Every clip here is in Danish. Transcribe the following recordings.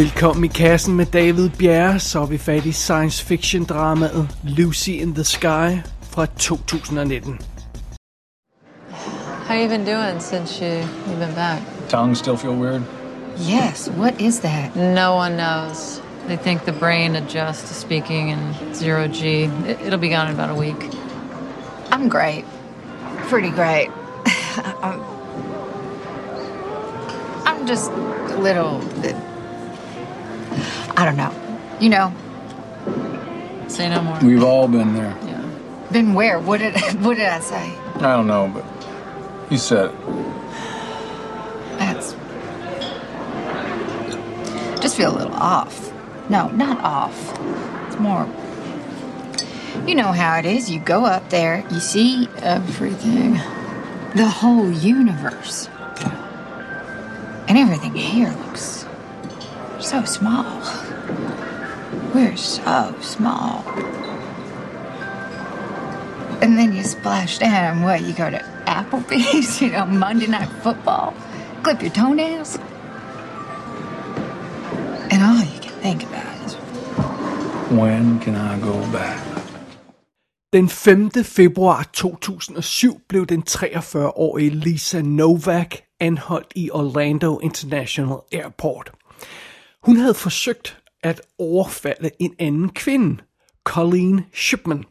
Velkommen i kassen med David Bjerre, så er vi fat i science fiction dramaet Lucy in the Sky fra 2019. How you been doing since you, you've been back? Tongue still feel weird? Yes, what is that? No one knows. They think the brain adjusts to speaking in zero G. It, it'll be gone in about a week. I'm great. Pretty great. I'm, I'm just a little bit. I don't know. You know, Say no more. We've all been there. Yeah. been where? What did what did I say? I don't know, but you said it. That's just feel a little off. No, not off. It's more. You know how it is. You go up there, you see everything, the whole universe, and everything here looks so small. We're so small. And then you splash down. What? You go to Applebee's? You know, Monday Night Football? Clip your toenails? And all you can think about is When can I go back? Den 5. februar 2007 blev den 43-årige Lisa Novak anholdt i Orlando International Airport. Hun havde forsøgt at overfalde en anden kvinde, Colleen Shipman.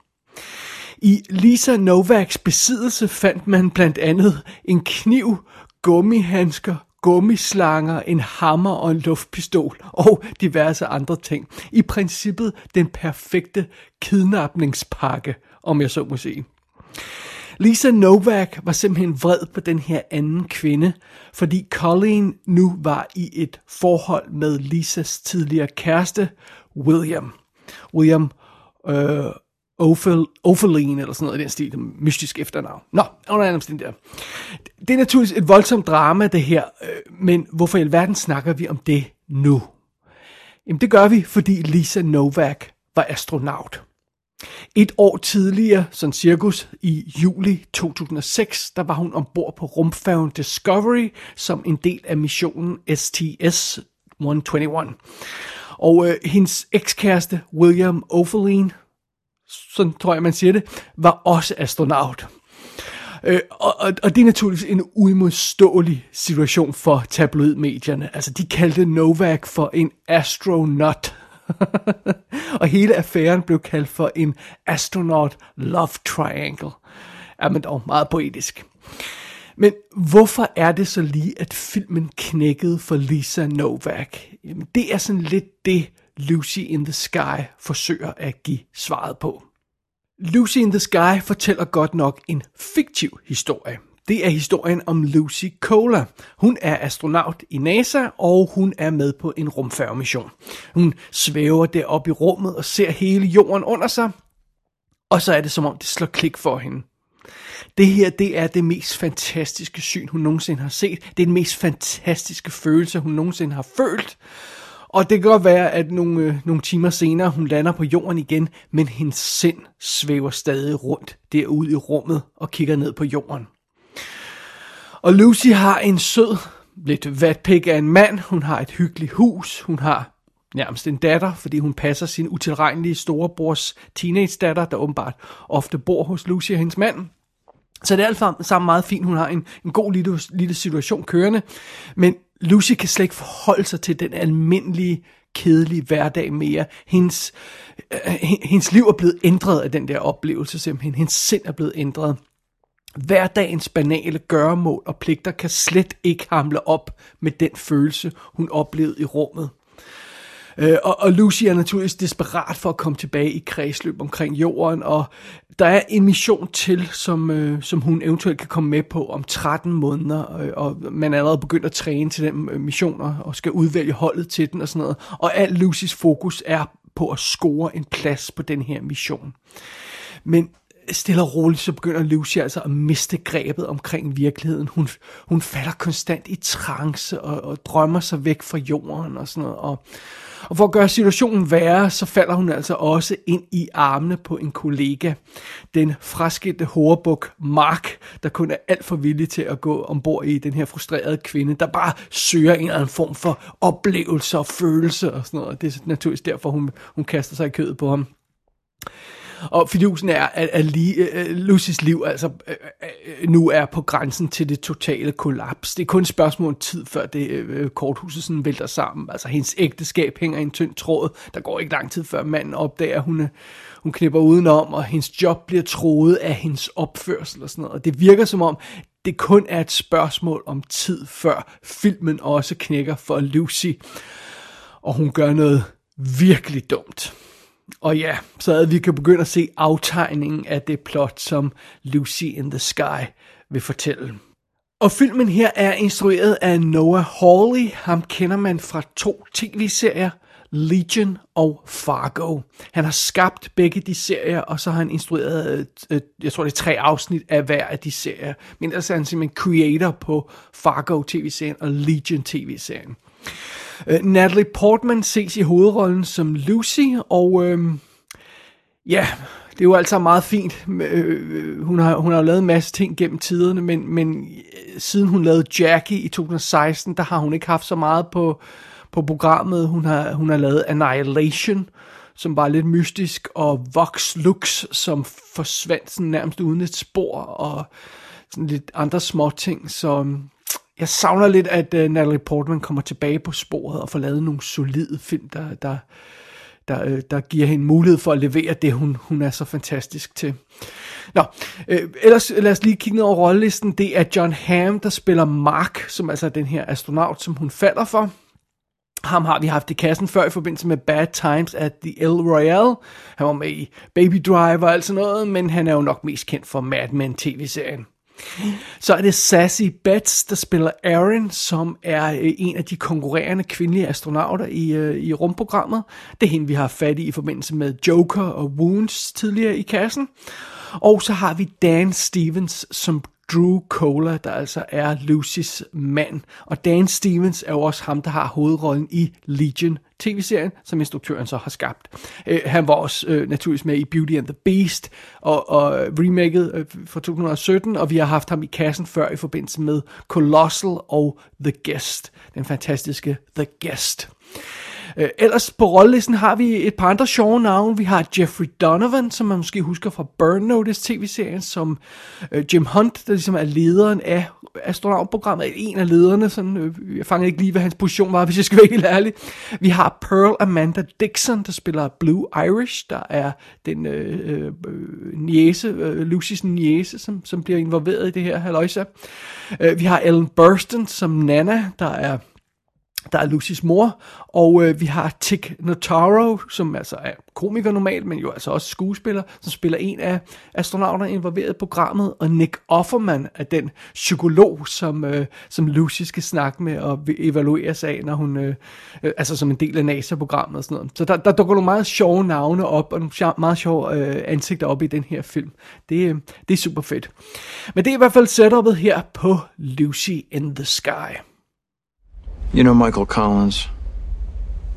I Lisa Novaks besiddelse fandt man blandt andet en kniv, gummihandsker, gummislanger, en hammer og en luftpistol og diverse andre ting. I princippet den perfekte kidnapningspakke, om jeg så må sige. Lisa Novak var simpelthen vred på den her anden kvinde, fordi Colleen nu var i et forhold med Lisas tidligere kæreste, William. William øh, Ophel, Opheline, eller sådan noget i den stil, mystisk efternavn. Nå, under anden der. Det er naturligvis et voldsomt drama, det her, øh, men hvorfor i alverden snakker vi om det nu? Jamen det gør vi, fordi Lisa Novak var astronaut. Et år tidligere, sådan cirkus i juli 2006, der var hun ombord på rumfærgen Discovery som en del af missionen STS-121. Og øh, hendes ekskæreste William Opheline, sådan tror jeg man siger det, var også astronaut. Øh, og, og, og det er naturligvis en uimodståelig situation for tabloidmedierne. Altså, de kaldte Novak for en astronaut. og hele affæren blev kaldt for en astronaut love triangle. Ja, men dog meget poetisk. Men hvorfor er det så lige, at filmen knækkede for Lisa Novak? Jamen, det er sådan lidt det, Lucy in the Sky forsøger at give svaret på. Lucy in the Sky fortæller godt nok en fiktiv historie. Det er historien om Lucy Cola. Hun er astronaut i NASA, og hun er med på en rumfærgemission. Hun svæver deroppe i rummet og ser hele jorden under sig, og så er det som om det slår klik for hende. Det her, det er det mest fantastiske syn, hun nogensinde har set. Det er den mest fantastiske følelse, hun nogensinde har følt. Og det kan godt være, at nogle, øh, nogle timer senere, hun lander på jorden igen, men hendes sind svæver stadig rundt derude i rummet og kigger ned på jorden. Og Lucy har en sød, lidt vatpik af en mand. Hun har et hyggeligt hus. Hun har nærmest en datter, fordi hun passer sin utilregnelige storebrors teenage-datter, der åbenbart ofte bor hos Lucy og hendes mand. Så det er alt sammen meget fint. Hun har en, en god lille, lille situation kørende. Men Lucy kan slet ikke forholde sig til den almindelige, kedelige hverdag mere. Hendes, øh, øh hendes liv er blevet ændret af den der oplevelse simpelthen. Hendes sind er blevet ændret. Hverdagens banale gøremål og pligter kan slet ikke hamle op med den følelse, hun oplevede i rummet. Øh, og, og Lucy er naturligvis desperat for at komme tilbage i kredsløb omkring jorden, og der er en mission til, som, øh, som hun eventuelt kan komme med på om 13 måneder, øh, og man er allerede begyndt at træne til den øh, mission, og, og skal udvælge holdet til den og sådan noget. Og alt Lucys fokus er på at score en plads på den her mission. Men stille og roligt, så begynder Lucy altså at miste grebet omkring virkeligheden. Hun, hun falder konstant i trance og, og drømmer sig væk fra jorden og sådan noget. Og, og for at gøre situationen værre, så falder hun altså også ind i armene på en kollega. Den fraskilte horebuk Mark, der kun er alt for villig til at gå ombord i den her frustrerede kvinde, der bare søger en eller anden form for oplevelse og følelse og sådan noget. Det er naturligvis derfor, hun, hun kaster sig i kødet på ham. Og fidusen er, at, at lige, uh, Lucys liv altså uh, uh, nu er på grænsen til det totale kollaps. Det er kun et spørgsmål om tid, før det uh, korthuset sådan vælter sammen. Altså hendes ægteskab hænger i en tynd tråd. Der går ikke lang tid, før manden opdager, at hun, hun knipper udenom, og hendes job bliver troet af hendes opførsel og sådan noget. Og det virker som om, det kun er et spørgsmål om tid, før filmen også knækker for Lucy. Og hun gør noget virkelig dumt. Og ja, så at vi kan begynde at se aftegningen af det plot, som Lucy in the Sky vil fortælle. Og filmen her er instrueret af Noah Hawley. Ham kender man fra to tv-serier, Legion og Fargo. Han har skabt begge de serier, og så har han instrueret, øh, jeg tror det er tre afsnit af hver af de serier. Men ellers er han simpelthen creator på Fargo tv-serien og Legion tv-serien. Uh, Natalie Portman ses i hovedrollen som Lucy, og uh, ja, det er jo altså meget fint. Uh, hun, har, hun har lavet en masse ting gennem tiderne, men, men siden hun lavede Jackie i 2016, der har hun ikke haft så meget på, på programmet. Hun har, hun har lavet Annihilation, som var lidt mystisk, og Vox Lux, som forsvandt sådan nærmest uden et spor, og sådan lidt andre små ting, så øhm, jeg savner lidt, at uh, Natalie Portman kommer tilbage på sporet og får lavet nogle solide film, der, der, der, uh, der giver hende mulighed for at levere det, hun, hun er så fantastisk til. Nå, øh, ellers lad os lige kigge ned over rollelisten. Det er John Hamm, der spiller Mark, som altså er den her astronaut, som hun falder for. Ham har vi haft i kassen før i forbindelse med Bad Times at the El Royale. Han var med i Baby Driver og alt sådan noget, men han er jo nok mest kendt for Mad Men tv-serien. Så er det Sassy Betts, der spiller Aaron, som er øh, en af de konkurrerende kvindelige astronauter i, øh, i rumprogrammet. Det er hende, vi har fat i i forbindelse med Joker og Wounds tidligere i kassen. Og så har vi Dan Stevens som Drew Cola, der altså er Lucys mand. Og Dan Stevens er jo også ham, der har hovedrollen i Legion tv-serien, som instruktøren så har skabt. Øh, han var også øh, naturligvis med i Beauty and the Beast og, og remaket øh, fra 2017, og vi har haft ham i kassen før i forbindelse med Colossal og The Guest, den fantastiske The Guest. Øh, ellers på rollelisten har vi et par andre sjove navne. Vi har Jeffrey Donovan, som man måske husker fra Burn Notice tv-serien, som øh, Jim Hunt, der ligesom er lederen af astronautprogrammet, en af lederne. Sådan, øh, jeg fangede ikke lige, hvad hans position var, hvis jeg skal være helt ærlig. Vi har Pearl Amanda Dixon, der spiller Blue Irish, der er den øh, øh, niese, øh, Lucys niese, som, som bliver involveret i det her haløjsa. Øh, vi har Ellen Burstyn som Nana, der er der er Lucys mor, og øh, vi har Tick Notaro, som altså er komiker normalt, men jo altså også skuespiller, som spiller en af astronauterne involveret i programmet, og Nick Offerman er den psykolog, som, øh, som Lucy skal snakke med og evaluere sig af, når hun, øh, øh, altså som en del af NASA-programmet og sådan noget. Så der, der dukker nogle meget sjove navne op, og nogle meget sjove øh, ansigter op i den her film. Det, øh, det er super fedt. Men det er i hvert fald setupet her på Lucy in the Sky. You know Michael Collins?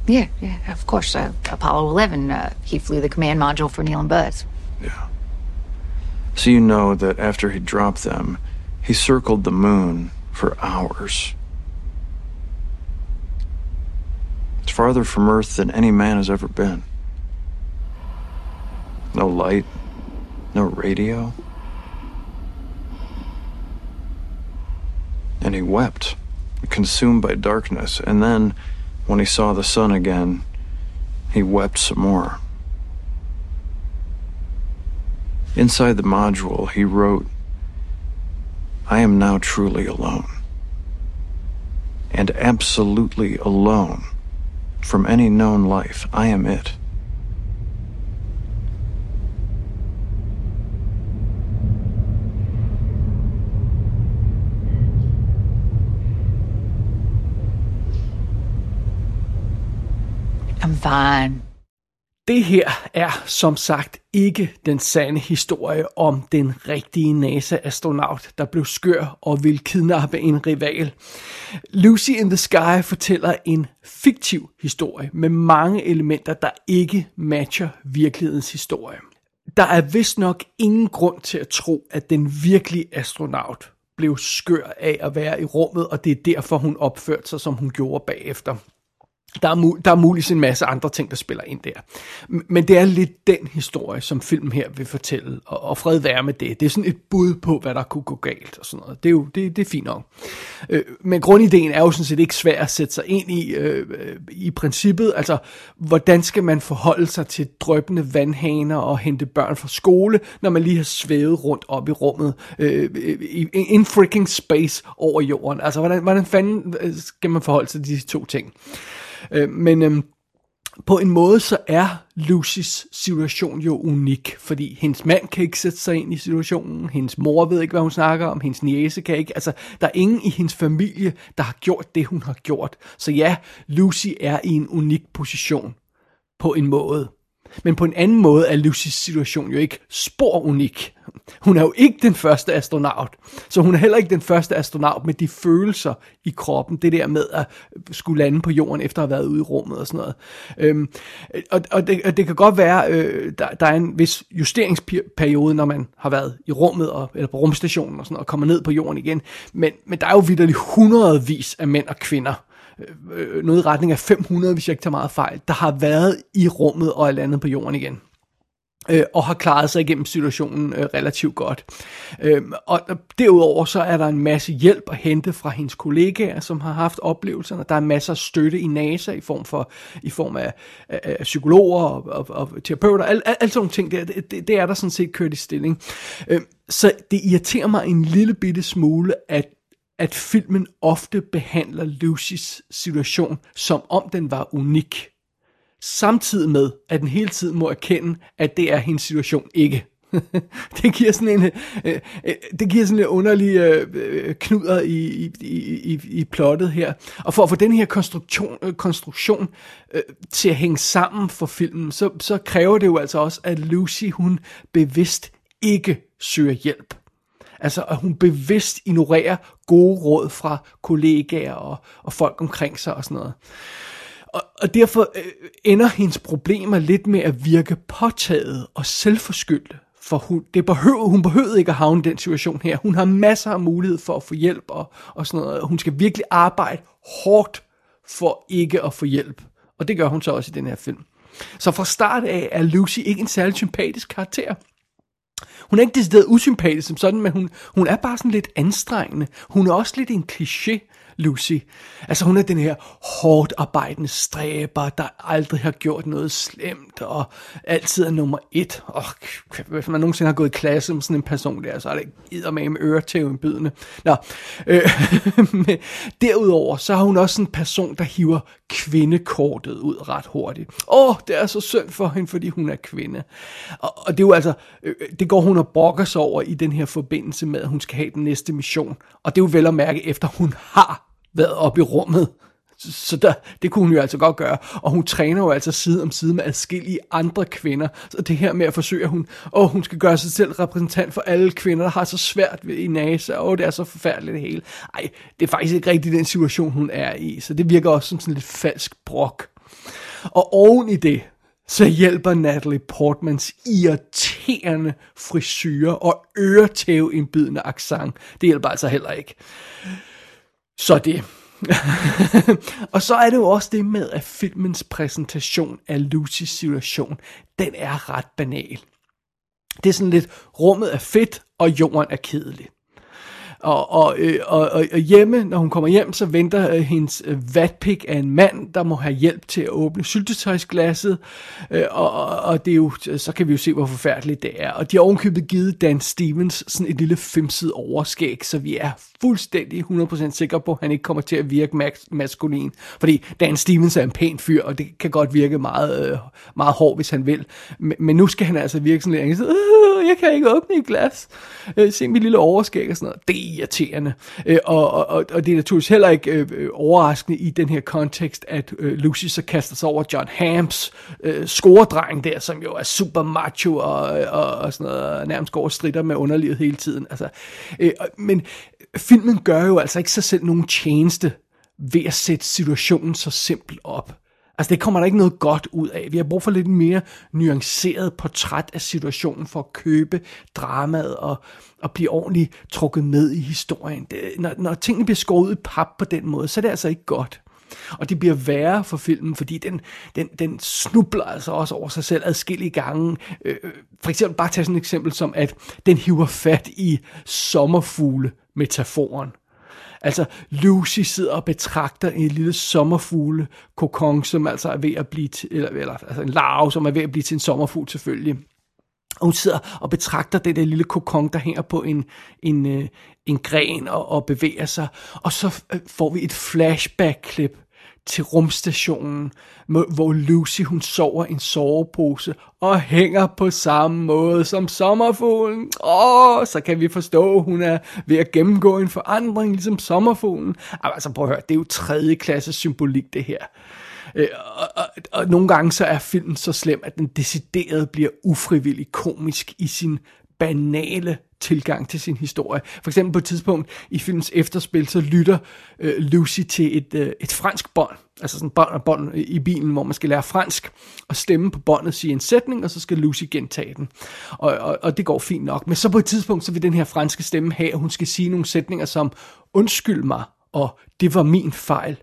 Yeah, yeah, of course. Uh, Apollo 11, uh, he flew the command module for Neil and Buzz. Yeah. So you know that after he dropped them, he circled the moon for hours. It's farther from Earth than any man has ever been. No light, no radio. And he wept consumed by darkness, and then, when he saw the sun again, he wept some more. Inside the module, he wrote, I am now truly alone. And absolutely alone from any known life. I am it. I'm fine. Det her er som sagt ikke den sande historie om den rigtige NASA-astronaut, der blev skør og ville kidnappe en rival. Lucy in the Sky fortæller en fiktiv historie med mange elementer, der ikke matcher virkelighedens historie. Der er vist nok ingen grund til at tro, at den virkelige astronaut blev skør af at være i rummet, og det er derfor, hun opførte sig, som hun gjorde bagefter. Der er, mul- der er muligvis en masse andre ting, der spiller ind der. Men det er lidt den historie, som filmen her vil fortælle, og, og fred være med det. Det er sådan et bud på, hvad der kunne gå galt og sådan noget. Det er jo det, det er fint nok. Øh, men grundideen er jo sådan set ikke svær at sætte sig ind i, øh, i princippet. Altså, hvordan skal man forholde sig til drøbende vandhaner og hente børn fra skole, når man lige har svævet rundt op i rummet, øh, i, in freaking space over jorden? Altså, hvordan, hvordan fanden øh, skal man forholde sig til de to ting? Øh, men øh, på en måde så er Lucys situation jo unik, fordi hendes mand kan ikke sætte sig ind i situationen, hendes mor ved ikke, hvad hun snakker om, hendes niece kan ikke, altså der er ingen i hendes familie, der har gjort det, hun har gjort. Så ja, Lucy er i en unik position på en måde. Men på en anden måde er Lucys situation jo ikke spor unik. Hun er jo ikke den første astronaut. Så hun er heller ikke den første astronaut med de følelser i kroppen. Det der med at skulle lande på jorden efter at have været ude i rummet og sådan noget. Øhm, og, og, det, og det kan godt være, øh, der, der er en vis justeringsperiode, når man har været i rummet og, eller på rumstationen og sådan noget, og kommer ned på jorden igen. Men, men der er jo vidderligt hundredvis af mænd og kvinder, Øh, øh, øh, noget i retning af 500, hvis jeg ikke tager meget fejl, der har været i rummet og er landet på jorden igen. Øh, og har klaret sig igennem situationen øh, relativt godt. Øh, og derudover så er der en masse hjælp at hente fra hendes kollegaer, som har haft oplevelserne. Der er masser af støtte i NASA i form, for, i form af, af, af psykologer og, og, og terapeuter. Alt al, al sådan nogle ting, det, det, det er der sådan set kørt i stilling. Øh, så det irriterer mig en lille bitte smule, at at filmen ofte behandler Lucys situation, som om den var unik. Samtidig med, at den hele tiden må erkende, at det er hendes situation ikke. det giver sådan en, øh, øh, det giver sådan en underlig øh, øh knuder i, i, i, i plottet her. Og for at få den her konstruktion, øh, konstruktion øh, til at hænge sammen for filmen, så, så kræver det jo altså også, at Lucy hun bevidst ikke søger hjælp. Altså, at hun bevidst ignorerer gode råd fra kollegaer og, og folk omkring sig og sådan noget. Og, og derfor øh, ender hendes problemer lidt med at virke påtaget og selvforskyldte. For hun, det behøver, hun behøver ikke at havne i den situation her. Hun har masser af mulighed for at få hjælp og, og sådan noget. Hun skal virkelig arbejde hårdt for ikke at få hjælp. Og det gør hun så også i den her film. Så fra start af er Lucy ikke en særlig sympatisk karakter. Hun er ikke decideret usympatisk som sådan, men hun, hun er bare sådan lidt anstrengende. Hun er også lidt en kliché. Lucy. Altså hun er den her hårdt arbejdende stræber, der aldrig har gjort noget slemt, og altid er nummer et. Og hvis man nogensinde har gået i klasse med sådan en person der, så er det med øretævindbydende. Nå, øh, men derudover, så har hun også en person, der hiver kvindekortet ud ret hurtigt. Åh, oh, det er så synd for hende, fordi hun er kvinde. Og, og det er jo altså, øh, øh, det går hun og brokker sig over i den her forbindelse med, at hun skal have den næste mission. Og det er jo vel at mærke, efter hun har været oppe i rummet. Så der, det kunne hun jo altså godt gøre. Og hun træner jo altså side om side med adskillige andre kvinder. Så det her med at forsøge, at hun, åh, hun skal gøre sig selv repræsentant for alle kvinder, der har så svært ved i NASA. Åh, det er så forfærdeligt det hele. Ej, det er faktisk ikke rigtig den situation, hun er i. Så det virker også som sådan lidt falsk brok. Og oven i det, så hjælper Natalie Portmans irriterende frisyrer og øretæveindbydende accent. Det hjælper altså heller ikke. Så det. og så er det jo også det med, at filmens præsentation af Lucys situation, den er ret banal. Det er sådan lidt, rummet er fedt, og jorden er kedelig. Og, og, øh, og, og, og hjemme, når hun kommer hjem, så venter øh, hendes øh, vatpik af en mand, der må have hjælp til at åbne syltetøjsglasset. Øh, og, og, og det er jo, så kan vi jo se, hvor forfærdeligt det er. Og de har ovenkøbet givet Dan Stevens sådan et lille femset overskæg, så vi er fuldstændig 100% sikre på, at han ikke kommer til at virke mas- maskulin. Fordi Dan Stevens er en pæn fyr, og det kan godt virke meget, øh, meget hård, hvis han vil. Men, men nu skal han altså virke sådan lidt, øh, jeg kan ikke åbne et glas. Øh, se mit lille overskæg og sådan noget. Det irriterende. Øh, og, og, og det er naturligvis heller ikke øh, overraskende i den her kontekst, at øh, Lucy så kaster sig over John Hams øh, scoredreng der, som jo er super macho og, og, og sådan noget, og nærmest går og strider med underlivet hele tiden. Altså, øh, men filmen gør jo altså ikke sig selv nogen tjeneste ved at sætte situationen så simpelt op. Altså, det kommer der ikke noget godt ud af. Vi har brug for lidt mere nuanceret portræt af situationen for at købe dramaet og, og blive ordentligt trukket med i historien. Det, når, når tingene bliver skåret ud i pap på den måde, så er det altså ikke godt. Og det bliver værre for filmen, fordi den, den, den snubler altså også over sig selv adskillige gange. Øh, øh for eksempel bare tage sådan et eksempel som, at den hiver fat i sommerfugle-metaforen. Altså, Lucy sidder og betragter en lille sommerfugle kokon, som altså er ved at blive til, eller, eller altså en larve, som er ved at blive til en sommerfugl selvfølgelig. Og hun sidder og betragter den der lille kokon, der hænger på en, en, øh, en gren og, og bevæger sig. Og så øh, får vi et flashback-klip til rumstationen, hvor Lucy hun sover en sovepose og hænger på samme måde som sommerfuglen. Åh, så kan vi forstå, at hun er ved at gennemgå en forandring, ligesom sommerfuglen. Altså prøv at høre, det er jo tredje klasse symbolik det her. Øh, og, og, og nogle gange så er filmen så slem, at den decideret bliver ufrivillig komisk i sin banale tilgang til sin historie. For eksempel på et tidspunkt i filmens efterspil, så lytter øh, Lucy til et, øh, et fransk bånd, altså sådan bånd og bånd i bilen, hvor man skal lære fransk, og stemme på båndet sige en sætning, og så skal Lucy gentage den. Og, og, og det går fint nok. Men så på et tidspunkt, så vil den her franske stemme have, at hun skal sige nogle sætninger som, undskyld mig, og det var min fejl.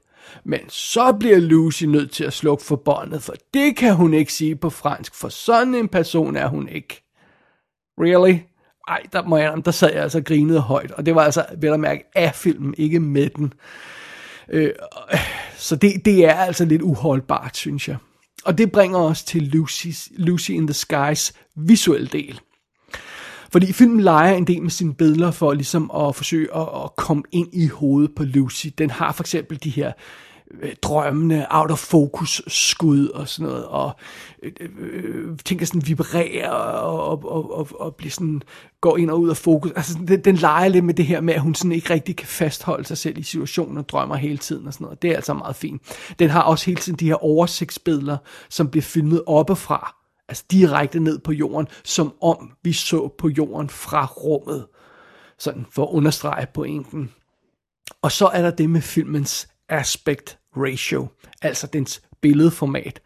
Men så bliver Lucy nødt til at slukke for båndet, for det kan hun ikke sige på fransk, for sådan en person er hun ikke. Really? Ej, der, må jeg, der sad jeg altså og grinede højt, og det var altså, vel at mærke, af filmen, ikke med den. Øh, så det, det er altså lidt uholdbart, synes jeg. Og det bringer os til Lucy's, Lucy in the Skies visuelle del. Fordi filmen leger en del med sine billeder for ligesom at forsøge at, at komme ind i hovedet på Lucy. Den har for eksempel de her øh, drømmende out of focus skud og sådan noget, og øh, øh, sådan vibrerer og, og, og, og, og bliver sådan, går ind og ud af fokus. Altså, den, den leger lidt med det her med, at hun sådan ikke rigtig kan fastholde sig selv i situationen og drømmer hele tiden og sådan noget. Det er altså meget fint. Den har også hele tiden de her oversigtsbilleder, som bliver filmet oppefra, altså direkte ned på jorden, som om vi så på jorden fra rummet. Sådan for at understrege pointen. Og så er der det med filmens aspect ratio, altså dens billedformat.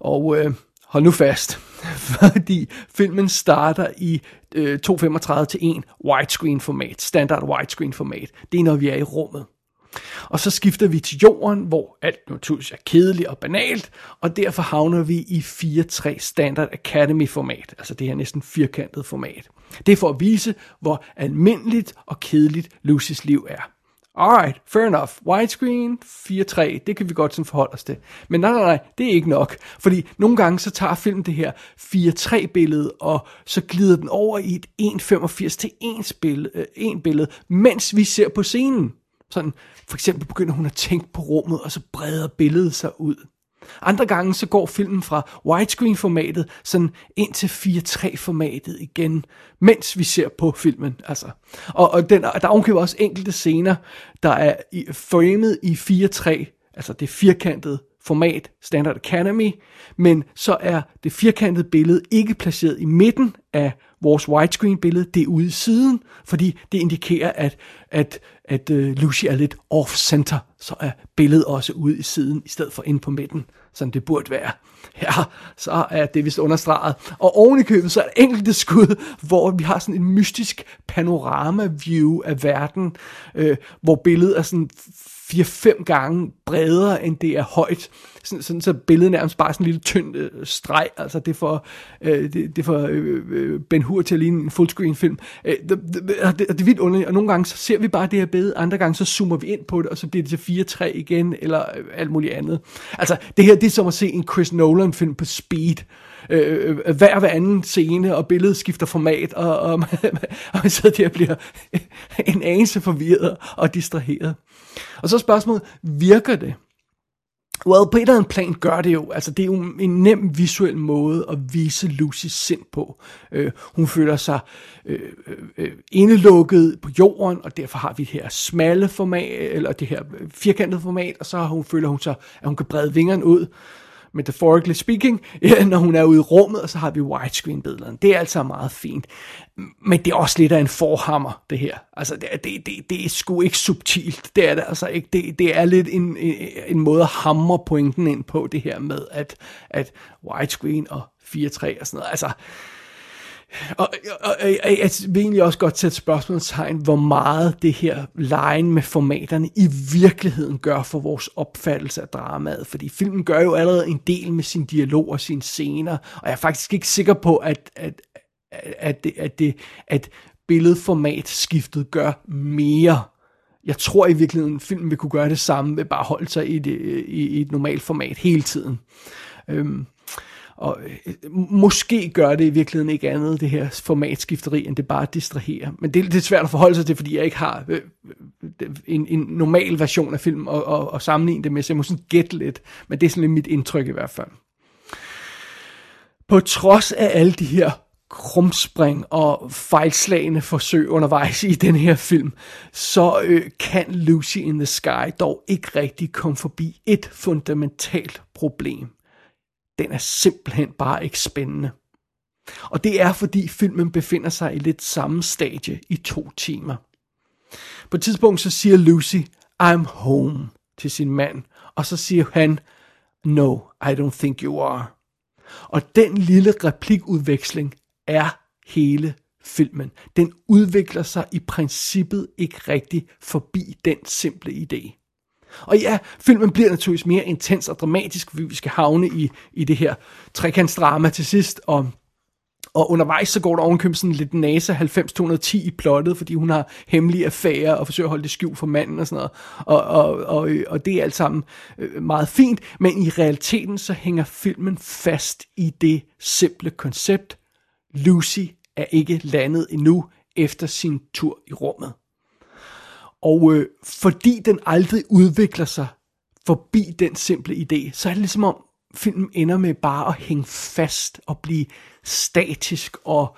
Og øh, hold nu fast, fordi filmen starter i øh, 2.35 til 1 widescreen format, standard widescreen format. Det er når vi er i rummet. Og så skifter vi til jorden, hvor alt naturligvis er kedeligt og banalt, og derfor havner vi i 4.3 Standard Academy format, altså det her næsten firkantet format. Det er for at vise, hvor almindeligt og kedeligt Lucys liv er. Alright, fair enough. Widescreen, 4.3, det kan vi godt sådan forholde os til. Men nej, nej, nej, det er ikke nok. Fordi nogle gange så tager filmen det her 4.3 billede, og så glider den over i et 1.85 til 1 billede, øh, 1 billede, mens vi ser på scenen. Sådan, for eksempel begynder hun at tænke på rummet, og så breder billedet sig ud. Andre gange så går filmen fra widescreen formatet sådan ind til 4.3 formatet igen, mens vi ser på filmen. Altså. Og, og den, der er også enkelte scener, der er i, framet i 4.3, altså det firkantede format Standard Academy, men så er det firkantede billede ikke placeret i midten af vores widescreen billede, det er ude i siden, fordi det indikerer, at, at, at uh, Lucy er lidt off-center, så er billedet også ude i siden, i stedet for ind på midten, som det burde være. Ja, så er det vist understreget. Og oven i købet, så er der enkelte skud, hvor vi har sådan en mystisk panorama-view af verden, øh, hvor billedet er sådan 4-5 gange bredere, end det er højt. Sådan, sådan så billedet nærmest bare sådan en lille tynd øh, streg. Altså det får, øh, det, det får øh, øh, Ben Hur til at ligne en fullscreen film. Øh, det, det, det, det er vildt underligt, og nogle gange så ser vi bare det her billede, andre gange så zoomer vi ind på det, og så bliver det til 4-3 igen, eller øh, alt muligt andet. Altså det her, det er som at se en Chris Nolan film på speed øh, Øh, øh, hver hver anden scene, og billedet skifter format, og, og, man, og man sidder der og bliver en anelse forvirret og distraheret. Og så spørgsmålet, virker det? Well, på et eller andet plan gør det jo. Altså, det er jo en nem visuel måde at vise Lucys sind på. Øh, hun føler sig øh, øh, øh indelukket på jorden, og derfor har vi det her smalle format, eller det her øh, firkantede format, og så hun føler hun sig, at hun kan brede vingerne ud metaphorically speaking, når hun er ude i rummet, og så har vi widescreen-billederne. Det er altså meget fint. Men det er også lidt af en forhammer, det her. Altså, det, det, det, det er sgu ikke subtilt. Det er det altså ikke. Det, det er lidt en, en, måde at hamre pointen ind på, det her med, at, at widescreen og 4.3 og sådan noget. Altså, og, og, og jeg vil egentlig også godt sætte spørgsmålstegn, hvor meget det her lejen med formaterne i virkeligheden gør for vores opfattelse af dramaet. Fordi filmen gør jo allerede en del med sin dialog og sine scener, og jeg er faktisk ikke sikker på, at, at, at, det, at, det, at billedformat skiftet gør mere. Jeg tror i virkeligheden, at filmen vil kunne gøre det samme ved bare holde sig i, det, i, i et normalt format hele tiden. Øhm, og øh, øh, måske gør det i virkeligheden ikke andet, det her formatskifteri, end det bare distraherer. Men det, det er svært at forholde sig til, fordi jeg ikke har øh, øh, en, en normal version af film og, og, og sammenligne det med, så jeg må sådan gætte lidt. Men det er sådan lidt mit indtryk i hvert fald. På trods af alle de her krumspring og fejlslagende forsøg undervejs i den her film, så øh, kan Lucy in the Sky dog ikke rigtig komme forbi et fundamentalt problem den er simpelthen bare ikke spændende. Og det er fordi filmen befinder sig i lidt samme stadie i to timer. På et tidspunkt så siger Lucy, I'm home til sin mand, og så siger han, No, I don't think you are. Og den lille replikudveksling er hele filmen. Den udvikler sig i princippet ikke rigtig forbi den simple idé. Og ja, filmen bliver naturligvis mere intens og dramatisk, fordi vi skal havne i, i det her trekantsdrama til sidst, og og undervejs så går der ovenkøbet sådan lidt NASA 90-210 i plottet, fordi hun har hemmelige affærer og forsøger at holde det skjult for manden og sådan noget. Og, og, og, og det er alt sammen øh, meget fint, men i realiteten så hænger filmen fast i det simple koncept. Lucy er ikke landet endnu efter sin tur i rummet. Og øh, fordi den aldrig udvikler sig forbi den simple idé, så er det ligesom om filmen ender med bare at hænge fast og blive statisk og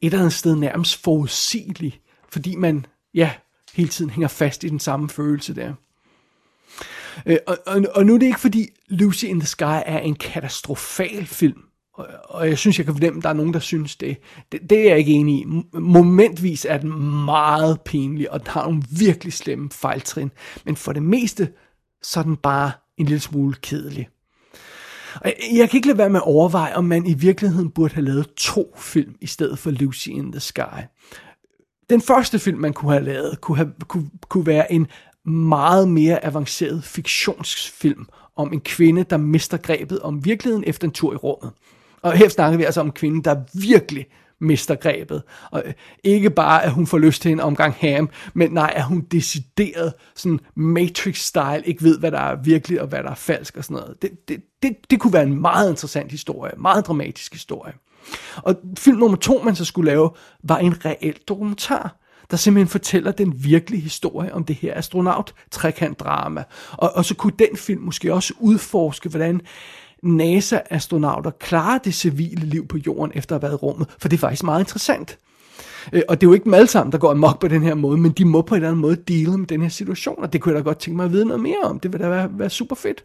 et eller andet sted nærmest forudsigelig, fordi man, ja, hele tiden hænger fast i den samme følelse der. Øh, og, og, og nu er det ikke fordi Lucy in the Sky er en katastrofal film, og, og jeg synes, jeg kan fornemme, at der er nogen, der synes det. det. Det er jeg ikke enig i. Momentvis er den meget pinlig, og den har nogle virkelig slemme fejltrin. Men for det meste, så er den bare en lille smule kedelig. Og jeg, jeg kan ikke lade være med at overveje, om man i virkeligheden burde have lavet to film, i stedet for Lucy in the Sky. Den første film, man kunne have lavet, kunne, have, kunne, kunne være en meget mere avanceret fiktionsfilm om en kvinde, der mister grebet om virkeligheden efter en tur i rummet. Og her snakker vi altså om kvinden, der virkelig mister grebet. Og øh, ikke bare, at hun får lyst til en omgang ham, men nej, at hun decideret sådan Matrix-style, ikke ved, hvad der er virkelig og hvad der er falsk og sådan noget. Det, det, det, det kunne være en meget interessant historie, meget dramatisk historie. Og film nummer to, man så skulle lave, var en reel dokumentar, der simpelthen fortæller den virkelige historie om det her astronaut trekant drama. Og, og så kunne den film måske også udforske, hvordan NASA-astronauter klarer det civile liv på jorden efter at have været i rummet, for det er faktisk meget interessant. Øh, og det er jo ikke dem alle sammen, der går amok på den her måde, men de må på en eller anden måde dele med den her situation, og det kunne jeg da godt tænke mig at vide noget mere om. Det ville da være, være super fedt.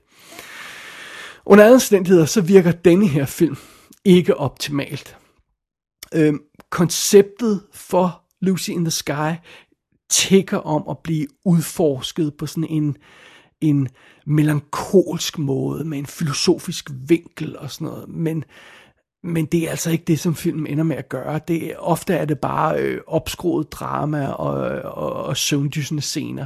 Under andre omstændigheder, så virker denne her film ikke optimalt. Øhm, konceptet for Lucy in the Sky tigger om at blive udforsket på sådan en, en melankolsk måde, med en filosofisk vinkel og sådan noget, men, men det er altså ikke det, som filmen ender med at gøre. Det, ofte er det bare øh, opskruet drama og, og, og søvndysende scener.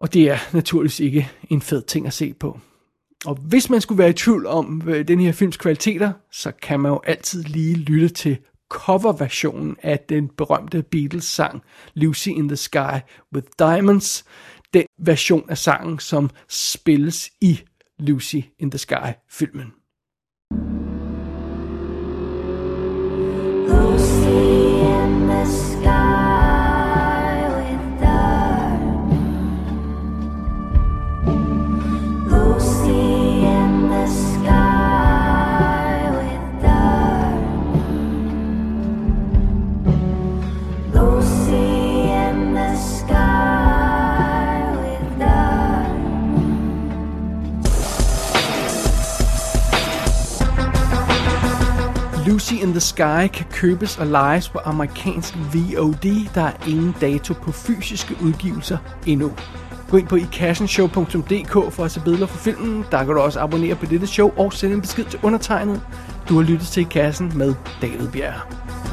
Og det er naturligvis ikke en fed ting at se på. Og hvis man skulle være i tvivl om øh, den her films kvaliteter, så kan man jo altid lige lytte til coverversionen af den berømte Beatles-sang Lucy in the Sky with Diamonds den version af sangen, som spilles i Lucy in the Sky-filmen. Sky kan købes og lejes på amerikansk VOD. Der er ingen dato på fysiske udgivelser endnu. Gå ind på ikassenshow.dk for at se billeder fra filmen. Der kan du også abonnere på dette show og sende en besked til undertegnet. Du har lyttet til I Kassen med David Bjerg.